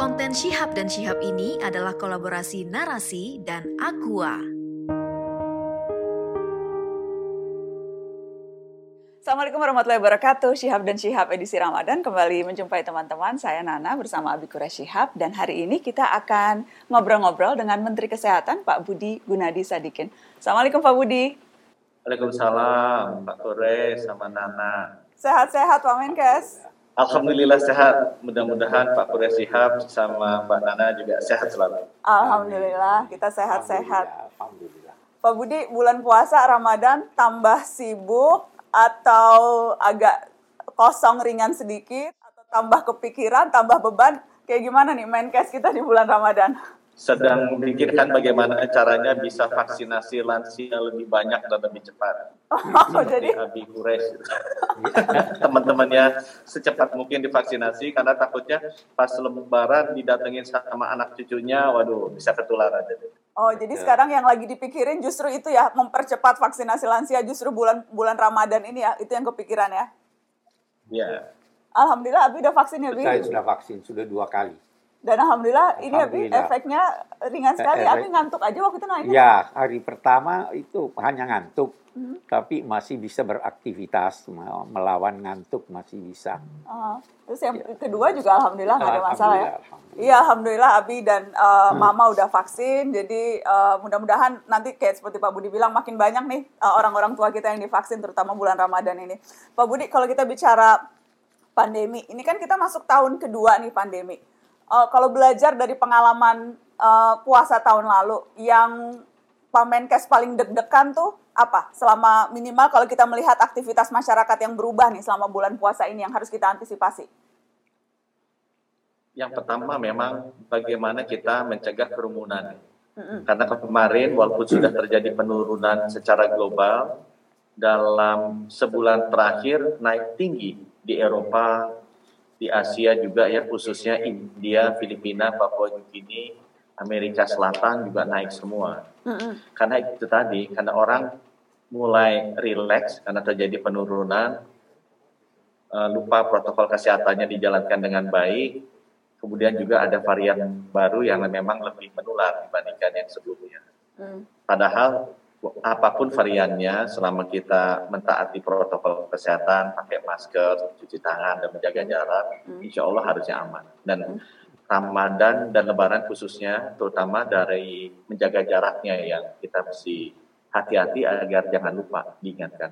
Konten Syihab dan Syihab ini adalah kolaborasi narasi dan Aqua. Assalamualaikum warahmatullahi wabarakatuh. Syihab dan Syihab edisi Ramadan kembali menjumpai teman-teman. Saya Nana bersama Abi Kura Syihab dan hari ini kita akan ngobrol-ngobrol dengan Menteri Kesehatan Pak Budi Gunadi Sadikin. Assalamualaikum Pak Budi. Waalaikumsalam Pak Kure sama Nana. Sehat-sehat Pak Menkes. Alhamdulillah sehat. Mudah-mudahan Pak Kure Syihab sama Mbak Nana juga sehat selalu. Alhamdulillah kita sehat-sehat. Alhamdulillah. Pak Budi, bulan puasa Ramadan tambah sibuk atau agak kosong ringan sedikit atau tambah kepikiran, tambah beban? Kayak gimana nih Menkes kita di bulan Ramadan? Sedang memikirkan bagaimana caranya bisa vaksinasi lansia lebih banyak dan lebih cepat. Oh, jadi Abi Kures teman-temannya secepat mungkin divaksinasi karena takutnya pas lebaran didatengin sama anak cucunya, waduh bisa ketularan. Oh, jadi sekarang yang lagi dipikirin justru itu ya, mempercepat vaksinasi lansia justru bulan bulan Ramadan ini ya, itu yang kepikiran ya. Ya, Alhamdulillah Abi udah vaksin ya, Bi? Saya sudah vaksin, sudah dua kali. Dan alhamdulillah ini Abi Alhamdulillah. efeknya ringan sekali. Eh, Abi efek- ngantuk aja waktu itu naik. Ya, hari pertama itu hanya ngantuk, Hmm. tapi masih bisa beraktivitas, me- melawan ngantuk masih bisa. Ah, terus yang kedua juga alhamdulillah nggak ada masalah ya. Iya, alhamdulillah Abi dan uh, Mama udah vaksin. Jadi uh, mudah-mudahan nanti kayak seperti Pak Budi bilang makin banyak nih uh, orang-orang tua kita yang divaksin terutama bulan Ramadan ini. Pak Budi, kalau kita bicara pandemi, ini kan kita masuk tahun kedua nih pandemi. Uh, kalau belajar dari pengalaman uh, puasa tahun lalu, yang Pak Menkes paling deg-degan tuh apa? Selama minimal kalau kita melihat aktivitas masyarakat yang berubah nih selama bulan puasa ini yang harus kita antisipasi. yang pertama memang bagaimana kita mencegah kerumunan. Karena kemarin walaupun sudah terjadi penurunan secara global dalam sebulan terakhir naik tinggi di Eropa, di Asia juga ya khususnya India, Filipina, Papua Nugini, Amerika Selatan juga naik semua. Karena itu tadi, karena orang mulai rileks karena terjadi penurunan, eh, lupa protokol kesehatannya dijalankan dengan baik, kemudian juga ada varian baru yang memang lebih menular dibandingkan yang sebelumnya. Mm. Padahal apa pun variannya, selama kita mentaati protokol kesehatan, pakai masker, cuci tangan, dan menjaga jarak, Hmm. insya Allah harusnya aman. Dan Ramadan dan Lebaran khususnya, terutama dari menjaga jaraknya yang kita mesti hati-hati agar jangan lupa diingatkan.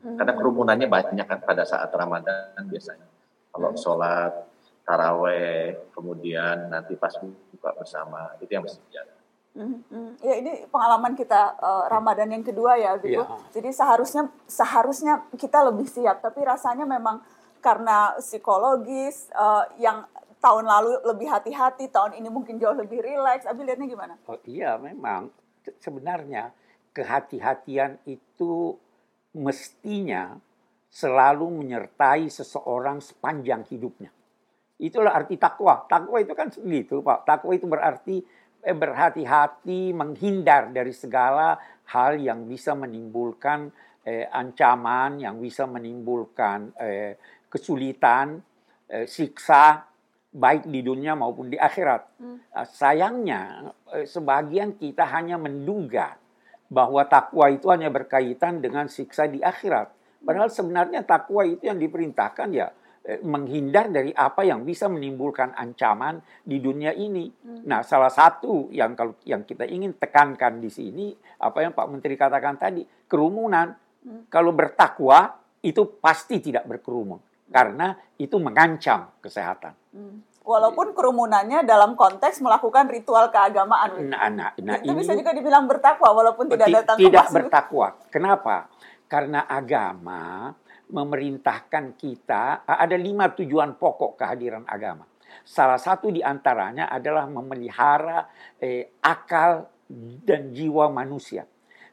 Hmm. Karena kerumunannya banyak kan pada saat Ramadan biasanya. Kalau sholat, taraweh, kemudian nanti pas buka bersama, itu yang mesti dijaga. Mm, mm. Ya ini pengalaman kita eh, Ramadan yang kedua ya, Bibu. Iya. Jadi seharusnya seharusnya kita lebih siap, tapi rasanya memang karena psikologis eh, yang tahun lalu lebih hati-hati, tahun ini mungkin jauh lebih rileks. Abi lihatnya gimana? Oh, iya, memang Se- sebenarnya kehati-hatian itu mestinya selalu menyertai seseorang sepanjang hidupnya. Itulah arti takwa. Takwa itu kan begitu, Pak. Takwa itu berarti berhati-hati menghindar dari segala hal yang bisa menimbulkan eh, ancaman, yang bisa menimbulkan eh, kesulitan, eh, siksa, baik di dunia maupun di akhirat. Hmm. Uh, Sayangnya, eh, sebagian kita hanya menduga bahwa takwa itu hanya berkaitan dengan siksa di akhirat. Padahal sebenarnya takwa itu yang diperintahkan ya eh, menghindar dari apa yang bisa menimbulkan ancaman di dunia ini. Nah, salah satu yang kalau yang kita ingin tekankan di sini apa yang Pak Menteri katakan tadi, kerumunan. Kalau bertakwa itu pasti tidak berkerumun karena itu mengancam kesehatan. Mm. Walaupun kerumunannya dalam konteks melakukan ritual keagamaan. Nah, nah, nah itu ini bisa juga dibilang bertakwa walaupun tidak Ti- datang tidak bertakwa. Kenapa? Karena agama memerintahkan kita ada lima tujuan pokok kehadiran agama. Salah satu di antaranya adalah memelihara eh, akal dan jiwa manusia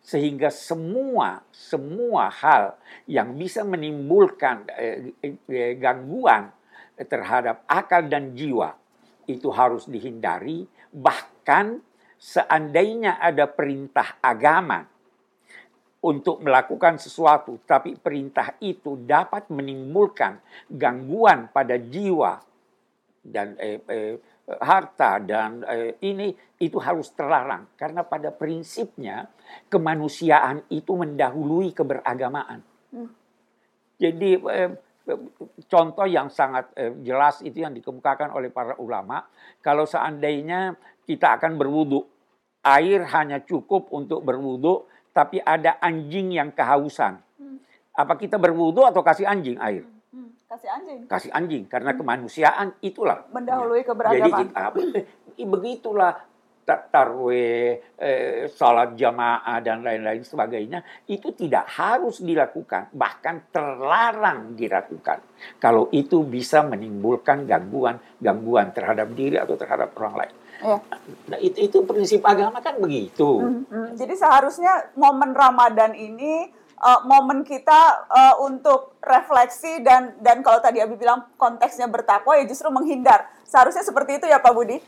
sehingga semua semua hal yang bisa menimbulkan eh, eh, gangguan terhadap akal dan jiwa itu harus dihindari bahkan seandainya ada perintah agama untuk melakukan sesuatu, tapi perintah itu dapat menimbulkan gangguan pada jiwa dan eh, eh, harta dan eh, ini itu harus terlarang karena pada prinsipnya kemanusiaan itu mendahului keberagamaan. Hmm. Jadi eh, contoh yang sangat eh, jelas itu yang dikemukakan oleh para ulama kalau seandainya kita akan berwudu air hanya cukup untuk berwudu tapi ada anjing yang kehausan. Hmm. Apa kita berwudu atau kasih anjing air? Hmm, hmm. Kasih anjing. Kasih anjing karena kemanusiaan itulah. Mendahului keberagaman. Jadi begitulah tarweh, eh, salat jamaah dan lain-lain sebagainya itu tidak harus dilakukan, bahkan terlarang dilakukan. Kalau itu bisa menimbulkan gangguan, gangguan terhadap diri atau terhadap orang lain. Ya. Nah, itu itu prinsip agama kan begitu. Hmm, hmm. Jadi seharusnya momen Ramadan ini uh, momen kita uh, untuk refleksi dan dan kalau tadi Abi bilang konteksnya bertakwa ya justru menghindar. Seharusnya seperti itu ya Pak Budi.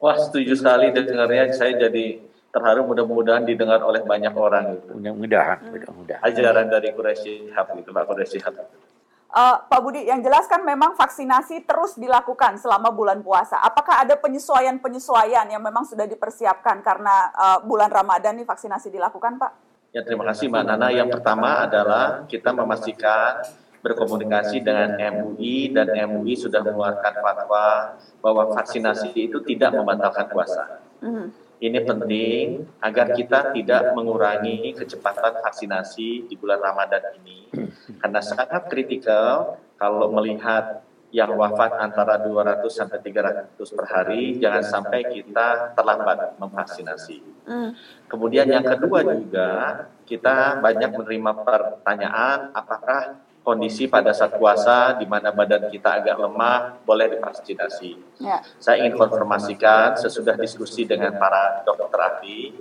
Wah setuju sekali dengarnya saya jadi terharu mudah-mudahan didengar oleh banyak orang gitu. Mudah-mudahan, mudah-mudahan. Ajaran dari Quraisy Hab itu Pak Quraisy Hab. Uh, Pak Budi, yang jelas kan memang vaksinasi terus dilakukan selama bulan puasa. Apakah ada penyesuaian-penyesuaian yang memang sudah dipersiapkan karena uh, bulan Ramadan nih vaksinasi dilakukan, Pak? Ya, terima kasih Mbak Nana. Yang pertama adalah kita memastikan berkomunikasi dengan MUI dan MUI sudah mengeluarkan fatwa bahwa vaksinasi itu tidak membatalkan puasa. Mm. Ini penting agar kita tidak mengurangi kecepatan vaksinasi di bulan Ramadan ini. Karena sangat kritikal kalau melihat yang wafat antara 200 sampai 300 per hari, jangan sampai kita terlambat memvaksinasi. Mm. Kemudian yang kedua juga, kita banyak menerima pertanyaan apakah kondisi pada saat puasa di mana badan kita agak lemah boleh divaksinasi. Ya. Saya ingin konfirmasikan sesudah diskusi dengan para dokter ahli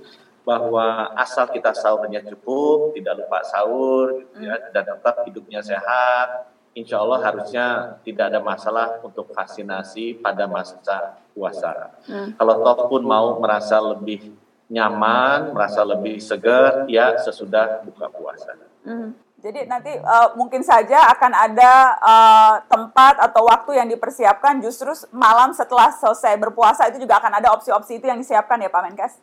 bahwa asal kita sahurnya cukup, tidak lupa sahur, gitu ya, dan tetap hidupnya sehat, insya Allah harusnya tidak ada masalah untuk vaksinasi pada masa puasa. Hmm. Kalau toh pun mau merasa lebih nyaman, merasa lebih segar, ya sesudah buka puasa. Hmm. Jadi nanti uh, mungkin saja akan ada uh, tempat atau waktu yang dipersiapkan justru malam setelah selesai berpuasa itu juga akan ada opsi-opsi itu yang disiapkan ya Pak Menkes?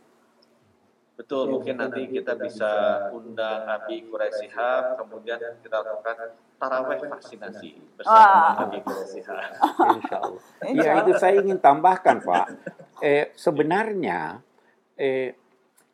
Betul, mungkin nanti kita bisa undang Abi Quraisy kemudian kita lakukan taraweh vaksinasi bersama Abi Quraisy Insya Allah. Ya itu saya ingin tambahkan Pak. Eh, sebenarnya eh,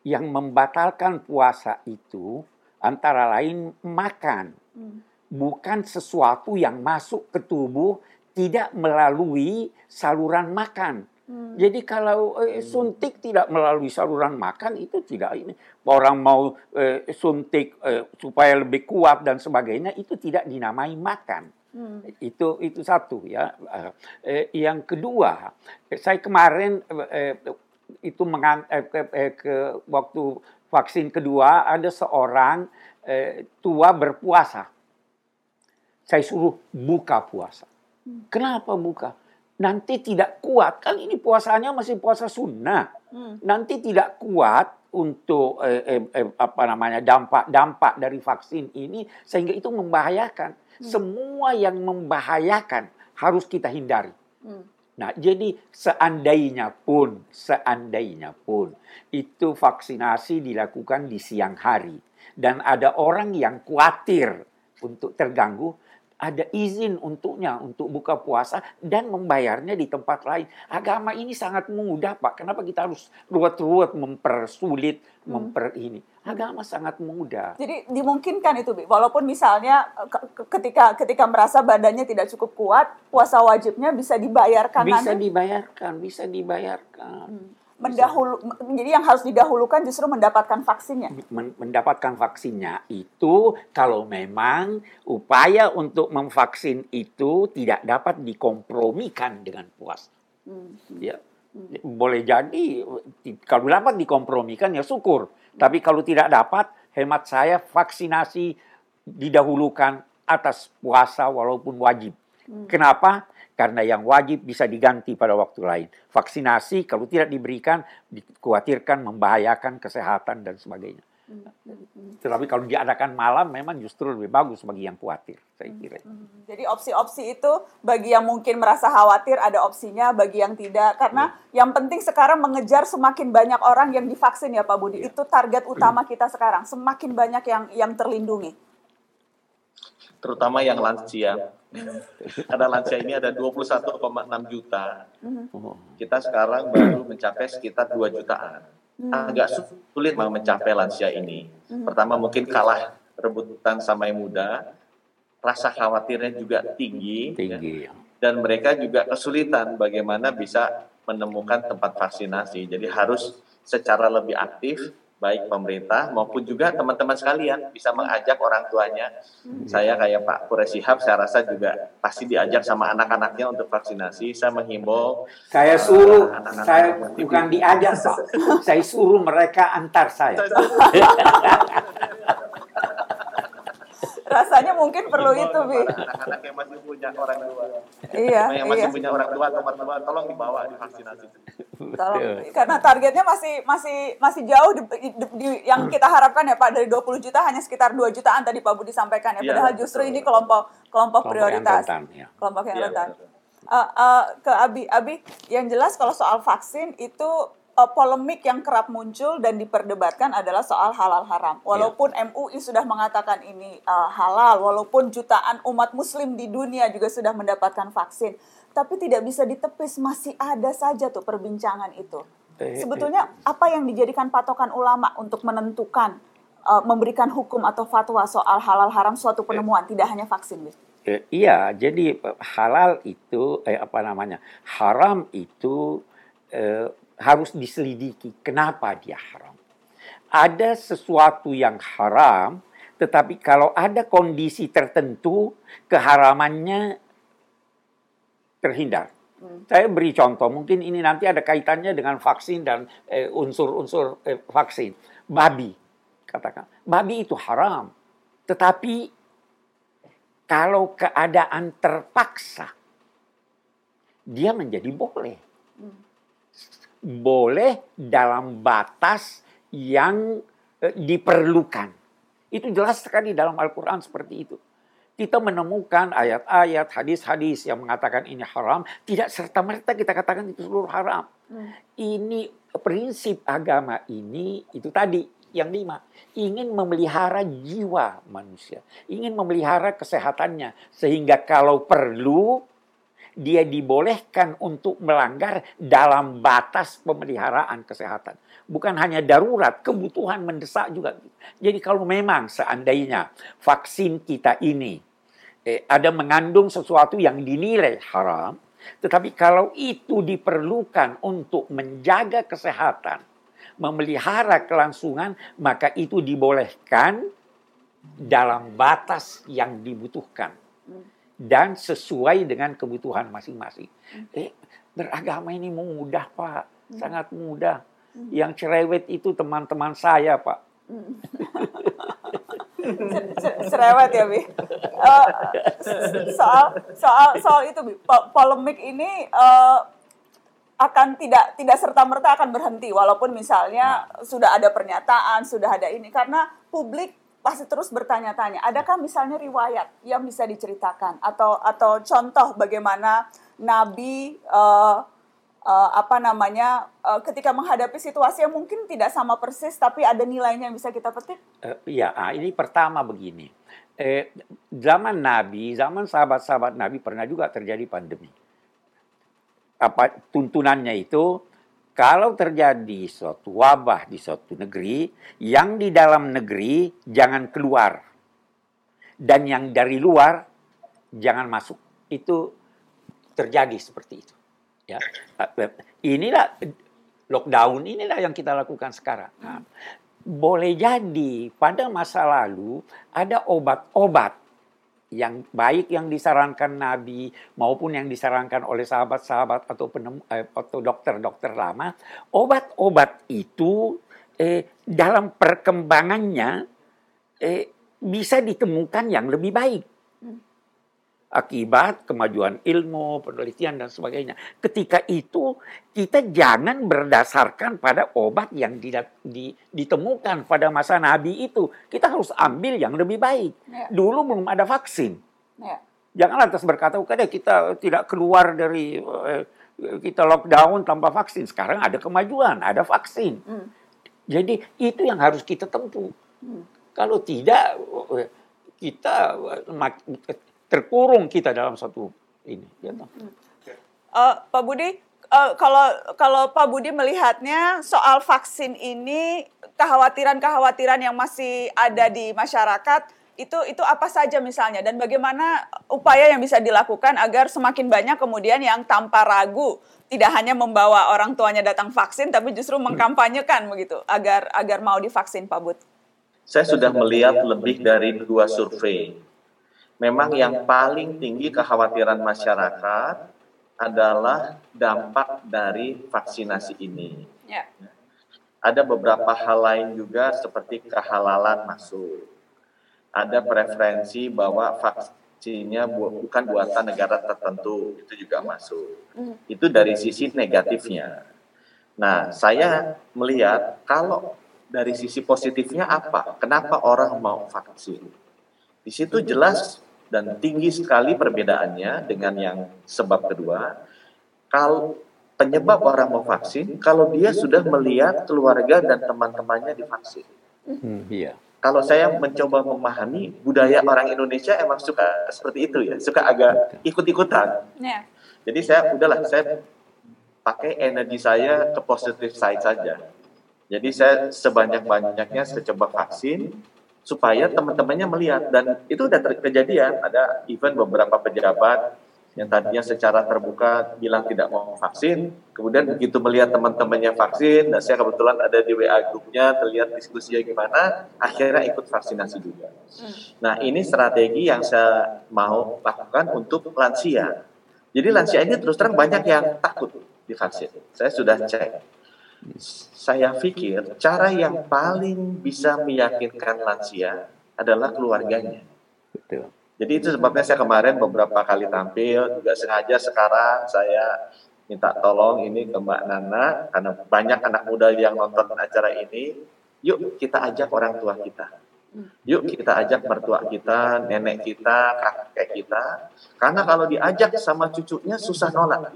yang membatalkan puasa itu antara lain makan. Hmm. Bukan sesuatu yang masuk ke tubuh tidak melalui saluran makan. Hmm. Jadi kalau eh, suntik tidak melalui saluran makan itu tidak ini orang mau eh, suntik eh, supaya lebih kuat dan sebagainya itu tidak dinamai makan. Hmm. Itu itu satu ya. Eh, yang kedua, saya kemarin eh, itu mengan, eh, ke, eh, ke waktu vaksin kedua ada seorang eh, tua berpuasa. Saya suruh buka puasa. Hmm. Kenapa buka? Nanti tidak kuat. Kan ini puasanya masih puasa sunnah. Hmm. Nanti tidak kuat untuk eh, eh, eh, apa namanya dampak-dampak dari vaksin ini sehingga itu membahayakan. Hmm. Semua yang membahayakan harus kita hindari. Hmm. Nah, jadi seandainya pun, seandainya pun itu vaksinasi dilakukan di siang hari dan ada orang yang khawatir untuk terganggu, ada izin untuknya untuk buka puasa dan membayarnya di tempat lain. Agama ini sangat mudah, Pak. Kenapa kita harus ruwet-ruwet mempersulit, hmm. memper ini? Agama sangat mudah. Jadi dimungkinkan itu, Bi. Walaupun misalnya ketika ketika merasa badannya tidak cukup kuat, puasa wajibnya bisa dibayarkan Bisa nanti? dibayarkan, bisa dibayarkan. Hmm mendahulu jadi yang harus didahulukan justru mendapatkan vaksinnya. Mendapatkan vaksinnya itu kalau memang upaya untuk memvaksin itu tidak dapat dikompromikan dengan puas. Hmm. Ya. Hmm. Boleh jadi kalau dapat dikompromikan ya syukur. Hmm. Tapi kalau tidak dapat, hemat saya vaksinasi didahulukan atas puasa walaupun wajib. Hmm. Kenapa? Karena yang wajib bisa diganti pada waktu lain. Vaksinasi kalau tidak diberikan dikhawatirkan membahayakan kesehatan dan sebagainya. Tetapi kalau diadakan malam memang justru lebih bagus bagi yang khawatir, saya kira. Hmm, Jadi opsi-opsi itu bagi yang mungkin merasa khawatir ada opsinya, bagi yang tidak. Karena yang penting sekarang mengejar semakin banyak orang yang divaksin ya Pak Budi. Itu target utama kita sekarang. Semakin banyak yang yang terlindungi. Terutama yang lansia. ada lansia ini ada 21,6 juta. Kita sekarang baru mencapai sekitar 2 jutaan. Agak sulit mau mencapai lansia ini. Pertama mungkin kalah rebutan sama yang muda. Rasa khawatirnya juga tinggi. ya. Tinggi. Dan mereka juga kesulitan bagaimana bisa menemukan tempat vaksinasi. Jadi harus secara lebih aktif baik pemerintah maupun juga teman-teman sekalian bisa mengajak orang tuanya. Saya kayak Pak Kures Shihab, saya rasa juga pasti diajak sama anak-anaknya untuk vaksinasi. Saya menghimbau Saya suruh, Anak-anak saya yang bukan diajak, Pak. Saya suruh mereka antar saya. Rasanya mungkin perlu itu, Bi. Anak-anak yang masih punya orang tua, Iya, yang masih iya. punya orang tua atau mertua, tolong dibawa divaksinasi. Tolong, karena targetnya masih masih masih jauh di, di- di- yang kita harapkan ya Pak dari 20 juta hanya sekitar 2 jutaan tadi Pak Budi sampaikan ya. Iya, Padahal betul. justru ini kelompok kelompok Kelompok yang prioritas. rentan, ya. Kelompok yang Iya, rentan. Eh, eh, ke Abi, Abi yang jelas kalau soal vaksin itu eh, polemik yang kerap muncul dan diperdebatkan adalah soal halal haram. Walaupun MUI sudah mengatakan ini eh, halal, walaupun jutaan umat muslim di dunia juga sudah mendapatkan vaksin, tapi tidak bisa ditepis masih ada saja tuh perbincangan itu. Eh, Sebetulnya apa yang dijadikan patokan ulama untuk menentukan eh, memberikan hukum atau fatwa soal halal haram suatu penemuan, tidak hanya vaksin, Bis? Eh, iya, jadi halal itu eh, apa namanya? Haram itu eh, harus diselidiki. Kenapa dia haram? Ada sesuatu yang haram, tetapi kalau ada kondisi tertentu, keharamannya terhindar. Saya beri contoh, mungkin ini nanti ada kaitannya dengan vaksin dan eh, unsur-unsur eh, vaksin. Babi, katakan. Babi itu haram. Tetapi kalau keadaan terpaksa, dia menjadi boleh. Boleh dalam batas yang eh, diperlukan. Itu jelas sekali dalam Al-Quran seperti itu. Kita menemukan ayat-ayat, hadis-hadis yang mengatakan ini haram, tidak serta-merta kita katakan itu seluruh haram. Ini prinsip agama ini, itu tadi yang lima, ingin memelihara jiwa manusia, ingin memelihara kesehatannya, sehingga kalau perlu dia dibolehkan untuk melanggar dalam batas pemeliharaan kesehatan. Bukan hanya darurat, kebutuhan mendesak juga. Jadi kalau memang seandainya vaksin kita ini eh, ada mengandung sesuatu yang dinilai haram, tetapi kalau itu diperlukan untuk menjaga kesehatan, memelihara kelangsungan, maka itu dibolehkan dalam batas yang dibutuhkan dan sesuai dengan kebutuhan masing-masing. Eh, beragama ini mudah, Pak. Sangat mudah. Yang cerewet itu teman-teman saya, Pak. cerewet ya bi? Eh, soal soal soal itu bi. Po- polemik ini eh, akan tidak tidak serta merta akan berhenti. Walaupun misalnya sudah ada pernyataan sudah ada ini. Karena publik pasti terus bertanya-tanya adakah misalnya riwayat yang bisa diceritakan atau atau contoh bagaimana nabi eh, eh, apa namanya eh, ketika menghadapi situasi yang mungkin tidak sama persis tapi ada nilainya yang bisa kita petik ah, ini pertama begini. Eh, zaman Nabi, zaman sahabat-sahabat Nabi pernah juga terjadi pandemi. Apa tuntunannya itu? Kalau terjadi suatu wabah di suatu negeri, yang di dalam negeri jangan keluar. Dan yang dari luar jangan masuk. Itu terjadi seperti itu. Ya. Inilah lockdown inilah yang kita lakukan sekarang. Nah, boleh jadi pada masa lalu ada obat-obat yang baik yang disarankan Nabi maupun yang disarankan oleh sahabat-sahabat atau penemu, eh, atau dokter-dokter lama, obat-obat itu eh, dalam perkembangannya eh, bisa ditemukan yang lebih baik. Akibat kemajuan ilmu, penelitian dan sebagainya. Ketika itu kita jangan berdasarkan pada obat yang ditemukan pada masa Nabi itu. Kita harus ambil yang lebih baik. Ya. Dulu belum ada vaksin. Ya. Jangan lantas berkata, kada kita tidak keluar dari eh, kita lockdown tanpa vaksin. Sekarang ada kemajuan, ada vaksin. Hmm. Jadi itu yang harus kita tempuh. Hmm. Kalau tidak, eh, kita terkurung kita dalam satu ini. Gitu. Uh, Pak Budi, uh, kalau kalau Pak Budi melihatnya soal vaksin ini kekhawatiran-kekhawatiran yang masih ada di masyarakat itu itu apa saja misalnya dan bagaimana upaya yang bisa dilakukan agar semakin banyak kemudian yang tanpa ragu tidak hanya membawa orang tuanya datang vaksin tapi justru mengkampanyekan begitu agar agar mau divaksin Pak Bud. Saya sudah melihat lebih dari dua survei memang yang paling tinggi kekhawatiran masyarakat adalah dampak dari vaksinasi ini. Ya. Ada beberapa hal lain juga seperti kehalalan masuk. Ada preferensi bahwa vaksinnya bu bukan buatan negara tertentu, itu juga masuk. Hmm. Itu dari sisi negatifnya. Nah, saya melihat kalau dari sisi positifnya apa? Kenapa orang mau vaksin? Di situ jelas dan tinggi sekali perbedaannya dengan yang sebab kedua. Kalau penyebab orang mau vaksin, kalau dia sudah melihat keluarga dan teman-temannya divaksin. Hmm, iya. Kalau saya mencoba memahami budaya orang Indonesia emang suka seperti itu ya, suka agak ikut-ikutan. Yeah. Jadi saya udahlah saya pakai energi saya ke positif side saja. Jadi saya sebanyak-banyaknya saya coba vaksin, supaya teman-temannya melihat dan itu udah kejadian ada event beberapa pejabat yang tadinya secara terbuka bilang tidak mau vaksin, kemudian begitu melihat teman-temannya vaksin, dan saya kebetulan ada di WA grupnya, terlihat diskusinya gimana, akhirnya ikut vaksinasi juga. Hmm. Nah ini strategi yang saya mau lakukan untuk lansia. Jadi lansia ini terus terang banyak yang takut divaksin. Saya sudah cek saya pikir cara yang paling bisa meyakinkan lansia adalah keluarganya. Betul. Jadi itu sebabnya saya kemarin beberapa kali tampil juga sengaja sekarang saya minta tolong ini ke Mbak Nana karena banyak anak muda yang nonton acara ini. Yuk kita ajak orang tua kita. Yuk kita ajak mertua kita, nenek kita, kakek kita. Karena kalau diajak sama cucunya susah nolak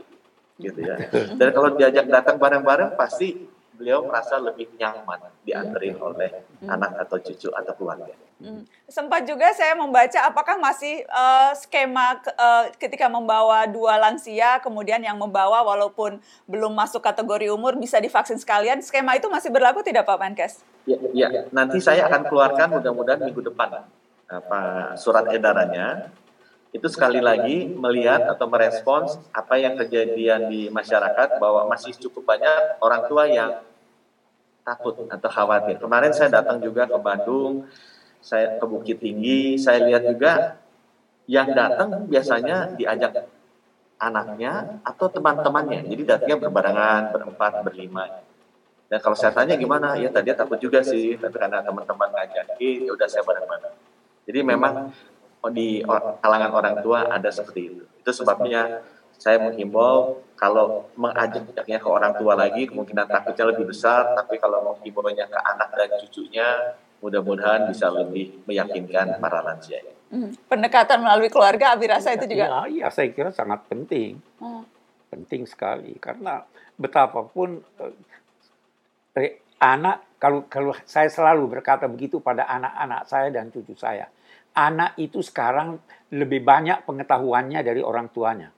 gitu ya. Dan kalau diajak datang bareng-bareng pasti beliau merasa lebih nyaman dianterin oleh hmm. anak atau cucu atau keluarga. Hmm. Sempat juga saya membaca apakah masih uh, skema uh, ketika membawa dua lansia kemudian yang membawa walaupun belum masuk kategori umur bisa divaksin sekalian skema itu masih berlaku tidak Pak Menkes? Ya, ya. nanti saya akan keluarkan mudah-mudahan minggu depan apa surat edarannya itu sekali lagi melihat atau merespons apa yang kejadian di masyarakat bahwa masih cukup banyak orang tua yang takut atau khawatir. Kemarin saya datang juga ke Bandung, saya ke Bukit Tinggi, saya lihat juga yang datang biasanya diajak anaknya atau teman-temannya. Jadi datangnya berbarengan, berempat, berlima. Dan kalau saya tanya gimana, ya tadi takut juga sih, tapi karena teman-teman ngajakin, ya udah saya bareng-bareng. Jadi memang di kalangan orang tua ada seperti itu. Itu sebabnya saya menghimbau kalau mengajaknya ke orang tua lagi kemungkinan takutnya lebih besar, tapi kalau menghimbaunya ke anak dan cucunya mudah-mudahan bisa lebih meyakinkan para lansia. Hmm. Pendekatan melalui keluarga, Abi rasa itu juga. Ya, ya saya kira sangat penting, hmm. penting sekali karena betapapun eh, anak kalau kalau saya selalu berkata begitu pada anak-anak saya dan cucu saya, anak itu sekarang lebih banyak pengetahuannya dari orang tuanya.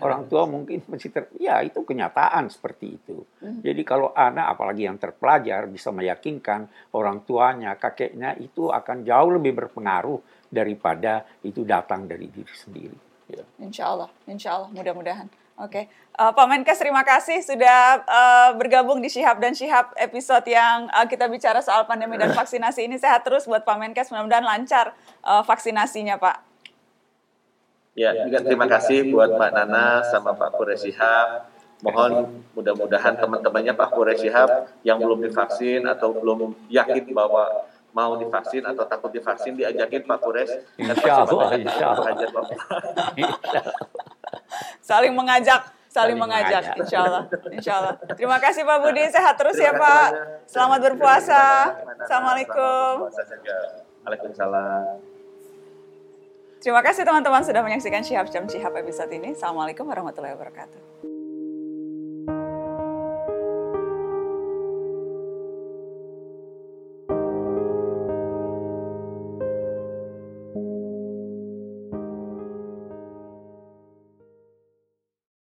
Orang tua mungkin masih ter, ya itu kenyataan seperti itu. Hmm. Jadi kalau anak apalagi yang terpelajar bisa meyakinkan orang tuanya, kakeknya itu akan jauh lebih berpengaruh daripada itu datang dari diri sendiri. Ya. Insya Allah, insya Allah, mudah-mudahan. Oke, okay. uh, Pak Menkes terima kasih sudah uh, bergabung di Syihab dan Syihab episode yang uh, kita bicara soal pandemi dan vaksinasi ini sehat terus buat Pak Menkes mudah-mudahan lancar uh, vaksinasinya Pak. Ya, juga terima kasih buat Mbak Nana sama Pak Kure Syihab. Mohon mudah-mudahan teman-temannya Pak Kure Syihab yang belum divaksin atau belum yakin bahwa mau divaksin atau takut divaksin diajakin Pak Kures Insya Allah, insya Allah. Saling mengajak, saling, Saling mengajak, mengajak. insya Allah, insya Allah. Terima kasih Pak Budi, sehat terus ya Terima Pak. banyak. Selamat berpuasa. Assalamualaikum. Waalaikumsalam. Terima kasih teman-teman sudah menyaksikan Syihab Jam Syihab episode ini. Assalamualaikum warahmatullahi wabarakatuh.